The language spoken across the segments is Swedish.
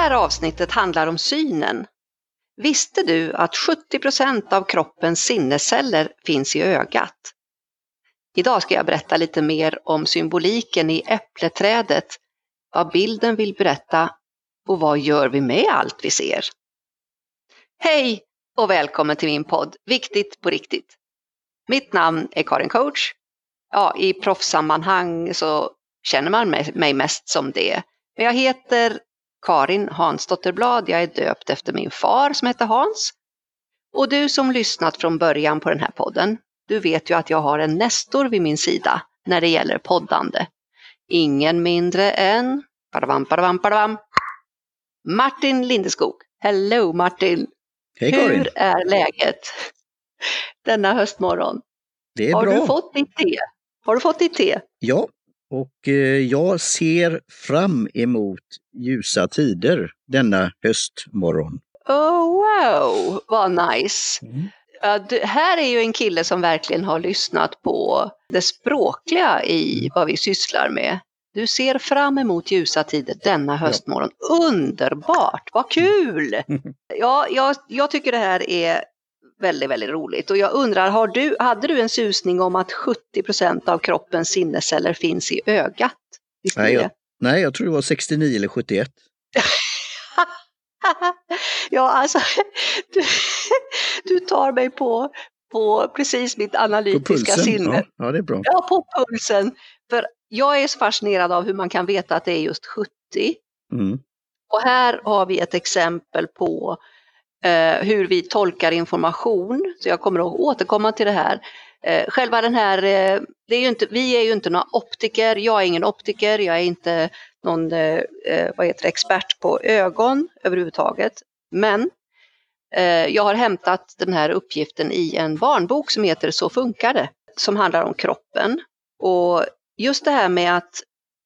här avsnittet handlar om synen. Visste du att 70% av kroppens sinnesceller finns i ögat? Idag ska jag berätta lite mer om symboliken i äppleträdet, vad bilden vill berätta och vad gör vi med allt vi ser? Hej och välkommen till min podd Viktigt på riktigt. Mitt namn är Karin Coach. Ja, i proffssammanhang så känner man mig mest som det. Men jag heter Karin Hansdotterblad. Jag är döpt efter min far som hette Hans. Och du som lyssnat från början på den här podden, du vet ju att jag har en nestor vid min sida när det gäller poddande. Ingen mindre än badabam, badabam, badabam, Martin Lindeskog. Hello Martin! Hej Karin! Hur är läget denna höstmorgon? Det är har bra. Du fått ditt te? Har du fått ditt te? Ja, och eh, jag ser fram emot ljusa tider denna höstmorgon. Oh wow, vad nice! Mm. Ja, du, här är ju en kille som verkligen har lyssnat på det språkliga i vad vi sysslar med. Du ser fram emot ljusa tider denna höstmorgon. Underbart, vad kul! Ja, jag, jag tycker det här är väldigt, väldigt roligt. Och jag undrar, har du, hade du en susning om att 70 procent av kroppens sinnesceller finns i ögat? Nej, jag, nej, jag tror det var 69 eller 71. ja, alltså, du, du tar mig på, på precis mitt analytiska pulsen. sinne. Ja, ja, det är bra. Ja, på pulsen. För jag är så fascinerad av hur man kan veta att det är just 70. Mm. Och här har vi ett exempel på eh, hur vi tolkar information. Så jag kommer att återkomma till det här. Eh, själva den här, eh, det är ju inte, vi är ju inte några optiker, jag är ingen optiker, jag är inte någon eh, eh vad heter det, expert på ögon överhuvudtaget. Men eh, jag har hämtat den här uppgiften i en barnbok som heter Så funkar det, som handlar om kroppen. Och just det här med att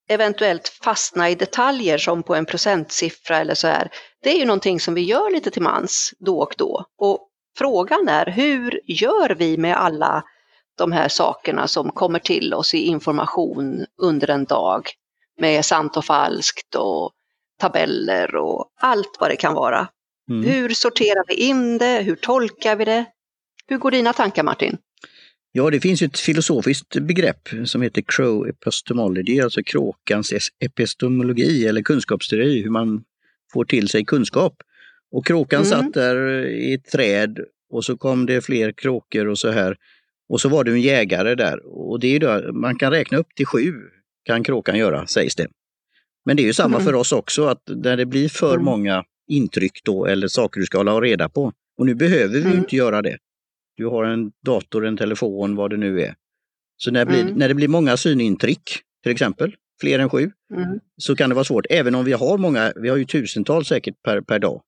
eventuellt fastna i detaljer som på en procentsiffra eller så här, det är ju någonting som vi gör lite till mans då och då. Och frågan är, hur gör vi med alla de här sakerna som kommer till oss i information under en dag med sant och falskt och tabeller och allt vad det kan vara. Mm. Hur sorterar vi in det? Hur tolkar vi det? Hur går dina tankar Martin? Ja, det finns ett filosofiskt begrepp som heter crow epistemology, alltså kråkans epistemologi eller kunskapsteori, hur man får till sig kunskap. Och kråkan Mm. satt där i ett träd och så kom det fler kråkor och så här. Och så var det en jägare där och det är då, man kan räkna upp till sju kan kråkan göra, sägs det. Men det är ju samma Mm. för oss också, att när det blir för Mm. många intryck då eller saker du ska hålla reda på. Och nu behöver vi Mm. inte göra det. Du har en dator, en telefon, vad det nu är. Så när, det blir, Mm. när det blir många synintryck, till exempel, fler än sju, Mm. så kan det vara svårt. Även om vi har många, vi har ju tusentals säkert per, per dag.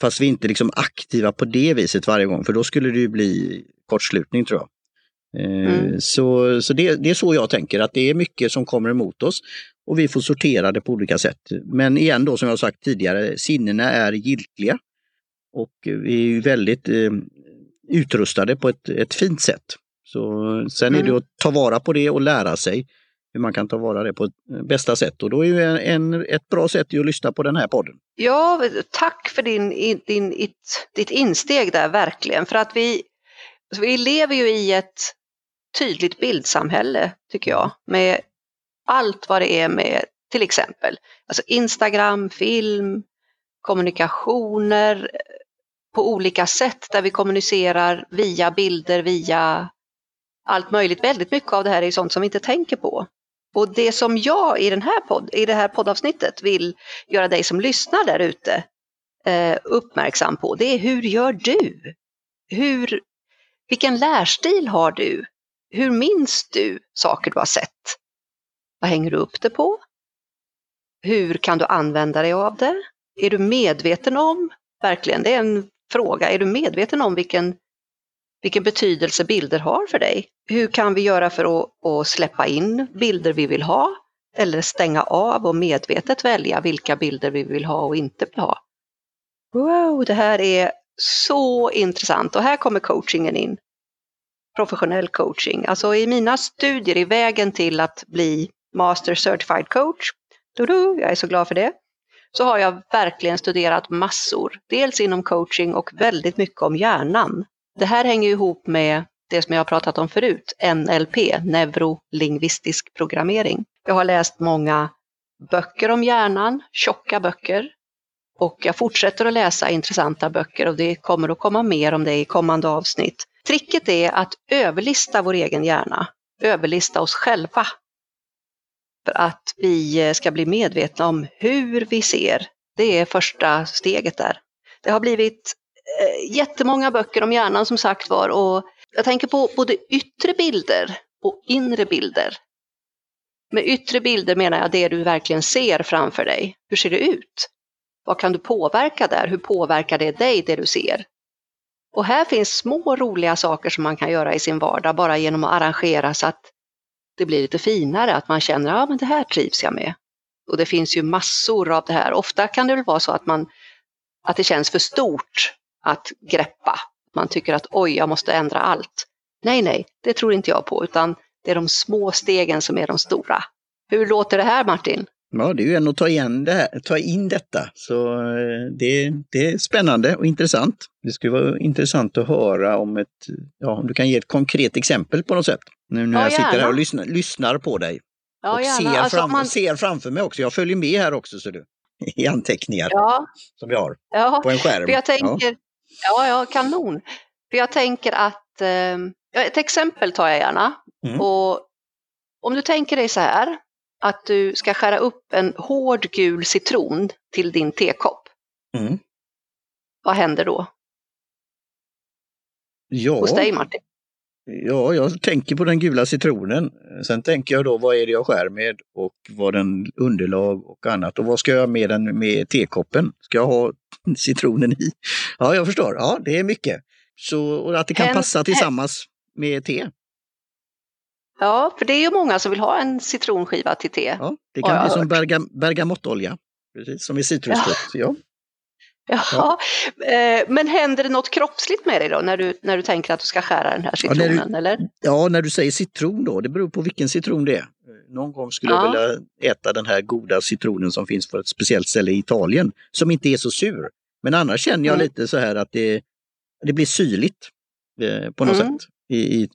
Fast vi är inte liksom aktiva på det viset varje gång, för då skulle det ju bli kortslutning tror jag. Eh, Mm. Så, så det, det är så jag tänker, att det är mycket som kommer emot oss och vi får sortera det på olika sätt. Men igen då, som jag sagt tidigare, sinnena är giltiga och vi är ju väldigt eh, utrustade på ett, ett fint sätt. Så sen är det Mm. att ta vara på det och lära sig hur man kan ta vara det på eh, bästa sätt. Och då är ju en, en, ett bra sätt att lyssna på den här podden. Ja, tack för din, din, ditt, ditt insteg där verkligen. För att vi, alltså vi lever ju i ett tydligt bildsamhälle tycker jag. Med allt vad det är med till exempel alltså Instagram, film, kommunikationer på olika sätt där vi kommunicerar via bilder, via allt möjligt. Väldigt mycket av det här är sånt som vi inte tänker på. Och det som jag i, den här podd, i det här poddavsnittet vill göra dig som lyssnar där ute eh, uppmärksam på, det är hur gör du? Hur, vilken lärstil har du? Hur minns du saker du har sett? Vad hänger du upp det på? Hur kan du använda dig av det? Är du medveten om, verkligen, det är en fråga, är du medveten om vilken, vilken betydelse bilder har för dig? Hur kan vi göra för att, att släppa in bilder vi vill ha? Eller stänga av och medvetet välja vilka bilder vi vill ha och inte vill ha? Wow, det här är så intressant och här kommer coachingen in. Professionell coaching. Alltså i mina studier i vägen till att bli Master Certified Coach, jag är så glad för det, så har jag verkligen studerat massor. Dels inom coaching och väldigt mycket om hjärnan. Det här hänger ihop med det som jag har pratat om förut, NLP, neurolingvistisk programmering. Jag har läst många böcker om hjärnan, tjocka böcker. Och jag fortsätter att läsa intressanta böcker och det kommer att komma mer om det i kommande avsnitt. Tricket är att överlista vår egen hjärna, överlista oss själva. För att vi eh, ska bli medvetna om hur vi ser. Det är första steget där. Det har blivit eh, jättemånga böcker om hjärnan som sagt var och jag tänker på både yttre bilder och inre bilder. Med yttre bilder menar jag det du verkligen ser framför dig. Hur ser det ut? Vad kan du påverka där? Hur påverkar det dig, det du ser? Och här finns små roliga saker som man kan göra i sin vardag bara genom att arrangera så att det blir lite finare, att man känner att ja, det här trivs jag med. Och det finns ju massor av det här. Ofta kan det väl vara så att, man, att det känns för stort att greppa. Man tycker att oj, jag måste ändra allt. Nej, nej, det tror inte jag på, utan det är de små stegen som är de stora. Hur låter det här Martin? Ja, det är ju ändå att ta, igen det här, ta in detta. Så eh, det, det är spännande och intressant. Det skulle vara intressant att höra om ett, ja, om du kan ge ett konkret exempel på något sätt. Nu när Ja, jag sitter här gärna. och lyssnar, lyssnar på dig. Ja, och gärna. ser, Alltså, fram, man- ser framför mig också. Jag följer med här också ser du. I anteckningar Ja, som vi har ja. på en skärm. För jag tänker, ja, ja, kanon. För jag tänker att, eh, ett exempel tar jag gärna. Mm. Och om du tänker dig så här, att du ska skära upp en hård gul citron till din tekopp. Mm. Vad händer då Ja. hos dig Martin? Ja, jag tänker på den gula citronen. Sen tänker jag då vad är det jag skär med och vad den underlag och annat. Och vad ska jag med den med tekoppen? Ska jag ha citronen i? Ja, jag förstår. Ja, det är mycket. Så och att det kan En- passa tillsammans med te. Ja, för det är ju många som vill ha en citronskiva till te. Ja, det kan bli som hört. bergam, bergamottolja. Precis som i citrusfrukt. Ja. Ja. Eh, Men händer det något kroppsligt med dig då när du, när du tänker att du ska skära den här Ja, när du- citronen? eller? ja, när du säger citron då, det beror på vilken citron det är. Någon gång skulle jag Ja. vilja äta den här goda citronen som finns på ett speciellt ställe i Italien, som inte är så sur. Men annars känner jag Mm. lite så här att det, det blir syrligt eh, på något Mm. sätt. I, I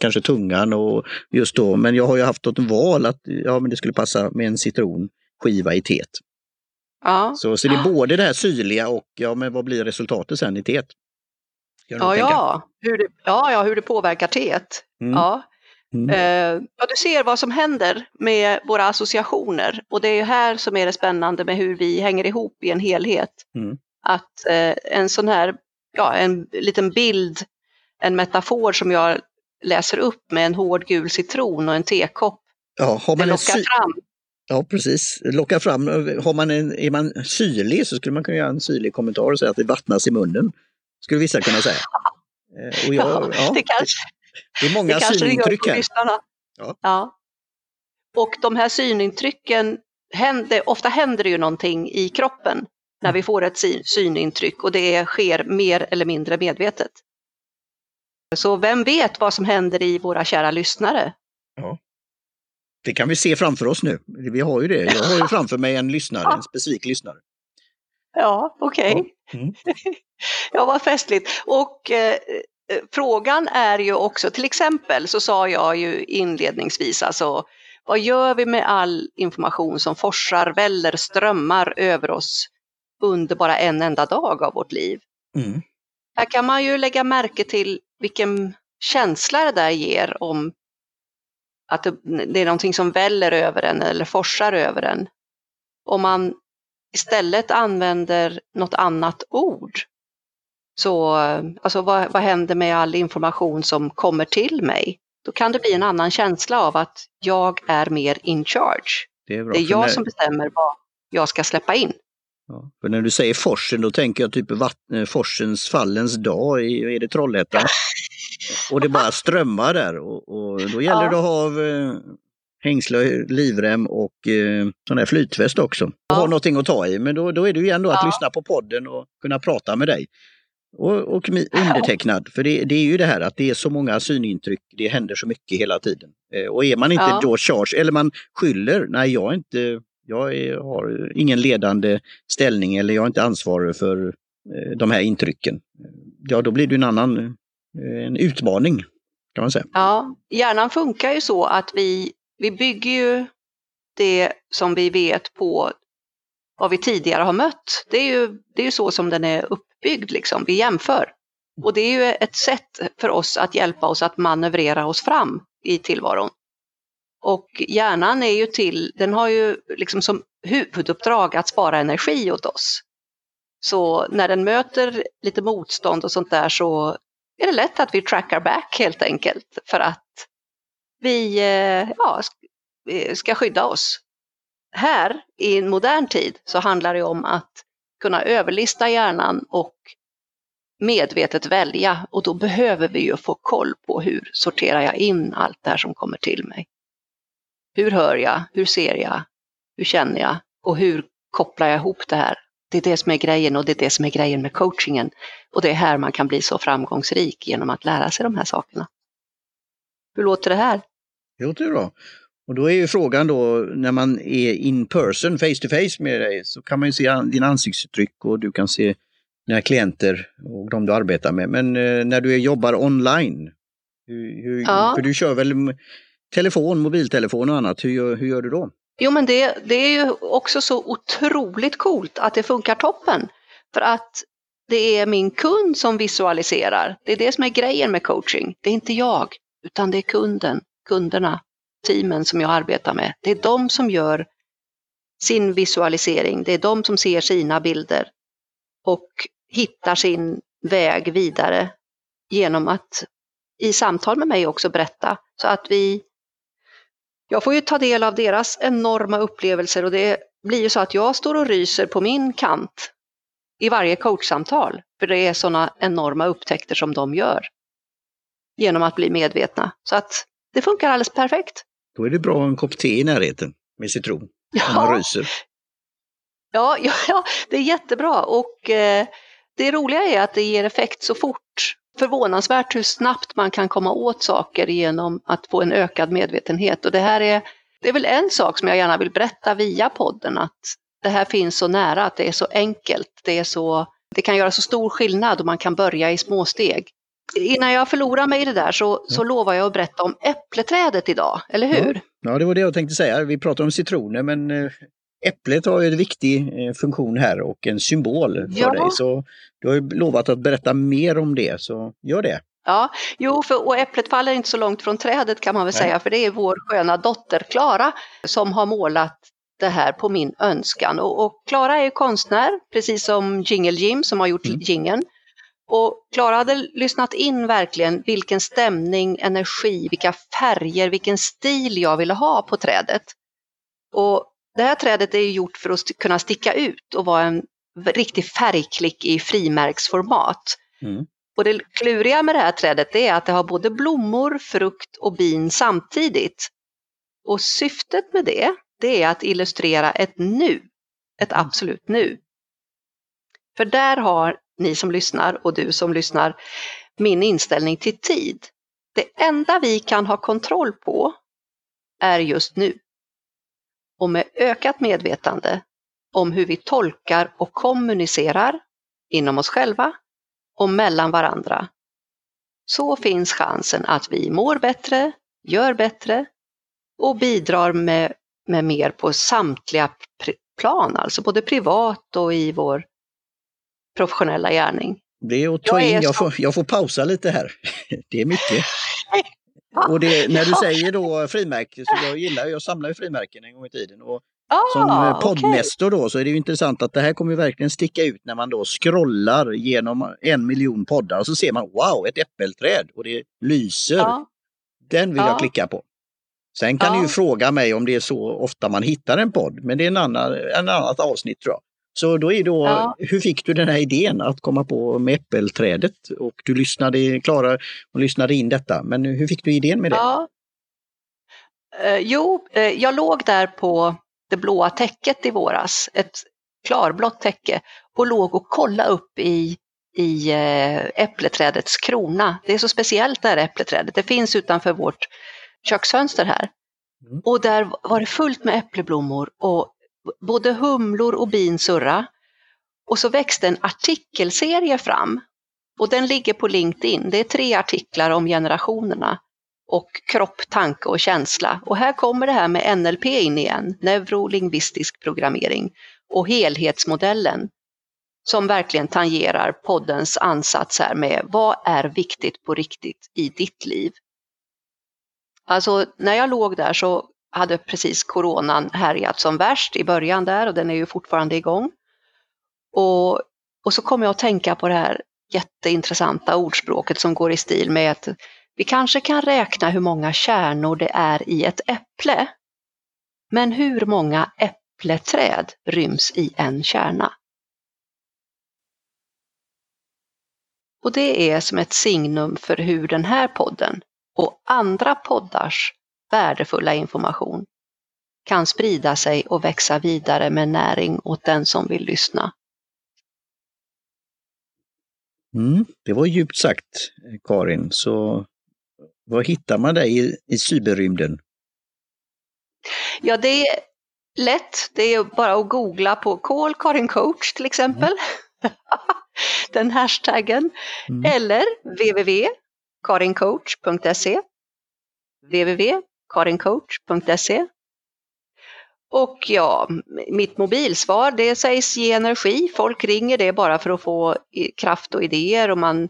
kanske tungan och just då, men jag har ju haft ett val att ja, men det skulle passa med en citronskiva i teet. Ja. Så, så det är både det här syrliga och ja, men vad blir resultatet sen i teet? Ja, ja. Hur det, ja, ja, hur det påverkar teet. Mm. Ja. Mm. Eh, ja, du ser vad som händer med våra associationer och det är här som är det spännande med hur vi hänger ihop i en helhet. Mm. Att eh, en sån här, ja, en liten bild, en metafor som jag läser upp med en hård gul citron och en tekopp, Ja, har det man en lockar sy- fram. Ja, presk. Locka fram. Har man en, är man syrlig så skulle man kunna göra en syrlig kommentar och säga att det vattnas i munnen. Skulle vissa kunna säga. Eh, Och jag, Ja, ja, det kanske, det är många det synintryck här. Ja. Ja. Och de här synintrycken, händer, ofta händer det ju någonting i kroppen när vi får ett syn- synintryck och det sker mer eller mindre medvetet. Så vem vet vad som händer i våra kära lyssnare? Det kan vi se framför oss nu. Vi har ju det. Jag har ju framför mig en lyssnare, en specifik lyssnare. Ja, okej. Ja. Mm. Ja, vad festligt. Och eh, eh, frågan är ju också, till exempel så sa jag ju inledningsvis, alltså vad gör vi med all information som forsar, väller, strömmar över oss under bara en enda dag av vårt liv? Mm. Här kan man ju lägga märke till vilken känsla det där ger om att det, det är någonting som väller över en eller forsar över en. Om man istället använder något annat ord. Så alltså vad, vad händer med all information som kommer till mig? Då kan det bli en annan känsla av att jag är mer in charge. Det är, Det är jag när, som bestämmer vad jag ska släppa in. ja, för när du säger forsen då tänker jag typ vatten, forsens fallens dag i är det Trollhättan. och det bara strömmar där och, och då gäller Ja. det att ha eh, hängsle, livrem och eh, sån här flytväst också. Och ha någonting att ta i men då, då är det ju igen då att Ja. lyssna på podden och kunna prata med dig. Och, och undertecknad, för det, det är ju det här att det är så många synintryck, det händer så mycket hela tiden. Eh, och är man inte Ja. då charge, eller man skyller, nej jag är inte Jag är, har ingen ledande ställning eller jag är inte ansvarig för eh, de här intrycken. Ja, då blir det en annan eh, Eh, en utmaning kan man säga. Ja, hjärnan funkar ju så att vi, vi bygger ju det som vi vet på vad vi tidigare har mött. Det är ju, det är ju så som den är uppbyggd, liksom. vi jämför. Och det är ju ett sätt för oss att hjälpa oss att manövrera oss fram i tillvaron. Och hjärnan är ju till, den har ju liksom som huvuduppdrag att spara energi åt oss. Så när den möter lite motstånd och sånt där så är det lätt att vi trackar back helt enkelt för att vi eh, ja, eh, ska skydda oss. Här i en modern tid så handlar det om att kunna överlista hjärnan och medvetet välja och då behöver vi ju få koll på hur sorterar jag in allt det här som kommer till mig. Hur hör jag? Hur ser jag? Hur känner jag? Och hur kopplar jag ihop det här? Det är det som är grejen och det är det som är grejen med coachingen. Och det är här man kan bli så framgångsrik genom att lära sig de här sakerna. Hur låter det här? Det låter bra. Och då är ju frågan då när man är in person, face to face med dig, så kan man ju se dina ansiktsuttryck och du kan se dina klienter och de du arbetar med. Men eh, när du jobbar online, hur, hur, ja. för du kör väl telefon, mobiltelefon och annat, hur gör, hur gör du då? Jo men det, det är ju också så otroligt coolt att det funkar toppen. För att det är min kund som visualiserar. Det är det som är grejen med coaching. Det är inte jag, utan det är kunden, kunderna, teamen som jag arbetar med. Det är de som gör sin visualisering. Det är de som ser sina bilder och hittar sin väg vidare genom att i samtal med mig också berätta så att vi jag får ju ta del av deras enorma upplevelser och det blir ju så att jag står och ryser på min kant i varje coachsamtal, för det är sådana enorma upptäckter som de gör genom att bli medvetna. Så att det funkar alldeles perfekt. Då är det bra en kopp te i närheten med citron, ja. man ryser. Ja, ja, ja, det är jättebra och eh, det roliga är att det ger effekt så fort förvånansvärt hur snabbt man kan komma åt saker genom att få en ökad medvetenhet. Och det här är, det är väl en sak som jag gärna vill berätta via podden, att det här finns så nära, att det är så enkelt, det, är så, det kan göra så stor skillnad och man kan börja i små steg. Innan jag förlorar mig i det där så, så lovar jag att berätta om äppleträdet idag, eller hur? Ja. ja, det var det jag tänkte säga. Vi pratar om citroner men eh, Äpplet har ju en viktig eh, funktion här och en symbol för ja. dig. Så du har ju lovat att berätta mer om det, så gör det. Ja, jo, för, och äpplet faller inte så långt från trädet kan man väl Nej. säga, för det är vår sköna dotter Klara som har målat det här på min önskan. Och Klara är konstnär, precis som Jingle Jim som har gjort mm. gingen. Och Klara hade lyssnat in verkligen vilken stämning, energi, vilka färger, vilken stil jag ville ha på trädet. Och det här trädet är gjort för att kunna sticka ut och vara en riktig färgklick i frimärksformat. Mm. Och det kluriga med det här trädet är att det har både blommor, frukt och bin samtidigt. Och syftet med det, det är att illustrera ett nu, ett mm. absolut nu. För där har ni som lyssnar och du som lyssnar min inställning till tid. Det enda vi kan ha kontroll på är just nu och med ökat medvetande om hur vi tolkar och kommunicerar inom oss själva och mellan varandra, så finns chansen att vi mår bättre, gör bättre och bidrar med, med mer på samtliga plan, alltså både privat och i vår professionella gärning. Det är att ta in, jag får, jag får pausa lite här. Det är mycket. Och det, när du säger då frimärke, så jag gillar jag samlar ju frimärken en gång i tiden. Och ah, som poddmäster okay. då så är det ju intressant att det här kommer verkligen sticka ut när man då scrollar genom en miljon poddar och så ser man wow, ett äppelträd och det lyser. Ah. Den vill ah. jag klicka på. Sen kan ni ju fråga mig om det är så ofta man hittar en podd, men det är en annan, en annat avsnitt tror jag. Så då är då, ja. hur fick du den här idén att komma på med äppelträdet? Och du lyssnade, Klara, och lyssnade in detta, men hur fick du idén med det? Ja. Eh, jo, eh, jag låg där på det blåa täcket i våras, ett klarblått täcke, och låg och kollade upp i, i eh, äppleträdets krona. Det är så speciellt det här äppleträdet, det finns utanför vårt köksfönster här. Mm. Och där var det fullt med äppleblommor och både humlor och bin surra. Och så växte en artikelserie fram och den ligger på LinkedIn. Det är tre artiklar om generationerna och kropp, tanke och känsla. Och här kommer det här med NLP in igen, neurolingvistisk programmering och helhetsmodellen som verkligen tangerar poddens ansats här med vad är viktigt på riktigt i ditt liv? Alltså när jag låg där så hade precis coronan härjat som värst i början där och den är ju fortfarande igång. Och, och så kom jag att tänka på det här jätteintressanta ordspråket som går i stil med att vi kanske kan räkna hur många kärnor det är i ett äpple. Men hur många äppleträd ryms i en kärna? Och det är som ett signum för hur den här podden och andra poddars värdefulla information kan sprida sig och växa vidare med näring åt den som vill lyssna. Mm, det var djupt sagt, Karin. Så var hittar man dig i, i cyberrymden? Ja, det är lätt. Det är bara att googla på Call Karin Coach till exempel. Mm. Den hashtaggen. Mm. Eller KarinCoach.se. www.karincoach.se och ja, mitt mobilsvar det sägs ge energi. Folk ringer det bara för att få kraft och idéer och man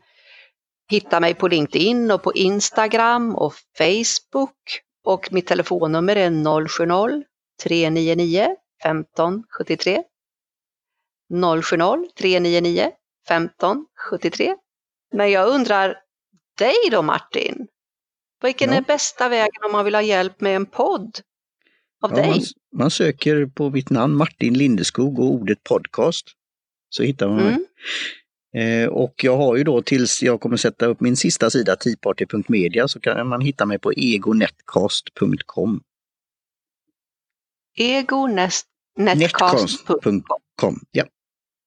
hittar mig på LinkedIn och på Instagram och Facebook och mitt telefonnummer är 070-399 1573. 070 399 1573. Men jag undrar dig då Martin? Vilken ja. är bästa vägen om man vill ha hjälp med en podd? Av ja, dig? Man, man, söker på mitt namn Martin Lindeskog och ordet podcast. Så hittar man mm. mig. Eh, och jag har ju då tills jag kommer sätta upp min sista sida, teaparty.media, så kan man hitta mig på egonetcast.com. Egonetcast.com. Ja.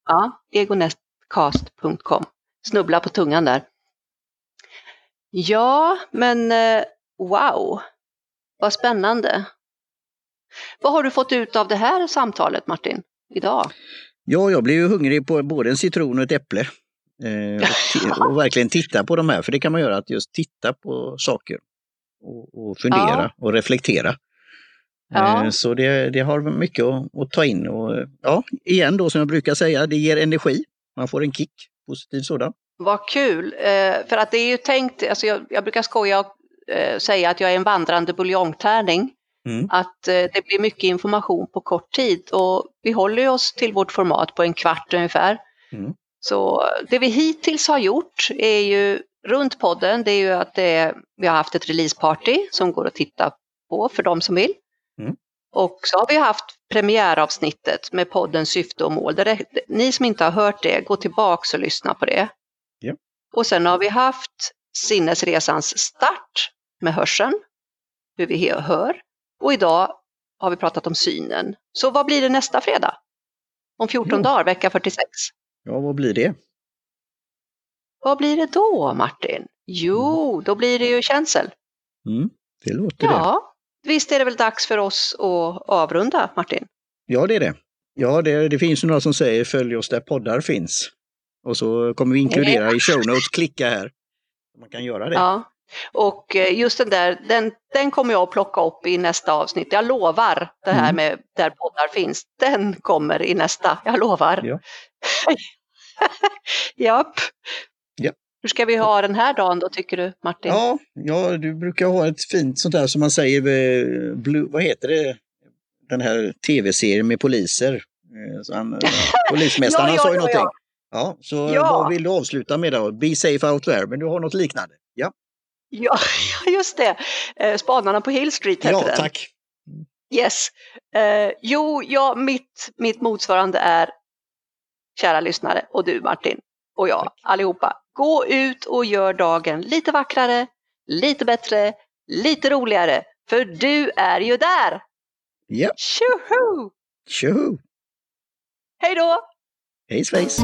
Ja, egonetcast.com. Snubbla på tungan där. Ja, men eh, wow, vad spännande. Vad har du fått ut av det här samtalet Martin, idag? Ja, jag blev ju hungrig på både en citron och ett äpple. Eh, och, och, verkligen titta på de här, för det kan man göra, att just titta på saker och, och fundera ja. och reflektera. Ja. Eh, så det, det, har mycket att, att, ta in och ja, igen då som jag brukar säga, det ger energi. Man får en kick, positiv sådan. Vad kul, eh, för att det är ju tänkt, alltså jag, jag brukar skoja och eh, säga att jag är en vandrande buljongtärning. Mm. Att eh, det blir mycket information på kort tid och vi håller oss till vårt format på en kvart ungefär. Mm. Så det vi hittills har gjort är ju runt podden, det är ju att det, vi har haft ett releaseparty som går att titta på för de som vill. Mm. Och så har vi haft premiäravsnittet med poddens syfte och mål. Det, ni som inte har hört det, gå tillbaks och lyssna på det. Och sen har vi haft sinnesresans start med hörseln, hur vi hör. Och idag har vi pratat om synen. Så vad blir det nästa fredag? Om 14 ja. dagar, vecka 46. Ja, vad blir det? Vad blir det då, Martin? Jo, mm. då blir det ju känsel. Mm, det låter ja, det. Visst är det väl dags för oss att avrunda, Martin? Ja, det är det. Ja, det, det finns ju några som säger följ oss där poddar finns. Och så kommer vi inkludera i show notes, klicka här. Man kan göra det. Ja, och eh, just den där, den, den kommer jag att plocka upp i nästa avsnitt. Jag lovar det här mm. med där poddar finns. Den kommer i nästa, jag lovar. Ja. Japp. Ja. Hur ska vi ha den här dagen då tycker du Martin? Ja, ja du brukar ha ett fint sånt där som man säger, eh, blue, vad heter det, den här tv-serien med poliser. Eh, så han, polismästaren ja, ja, sa ju ja, någonting. Ja, så vad vill du avsluta med då? Be safe out there, men du har något liknande? Ja. Ja, just det. Eh, Spanarna på Hill Street hette ja, den. tack. Yes. Eh, jo, ja, mitt, mitt motsvarande är, kära lyssnare, och du Martin, och jag, tack. allihopa. Gå ut och gör dagen lite vackrare, lite bättre, lite roligare, för du är ju där! Ja. Tjoho! Tjoho! Hej då! Hej svejs!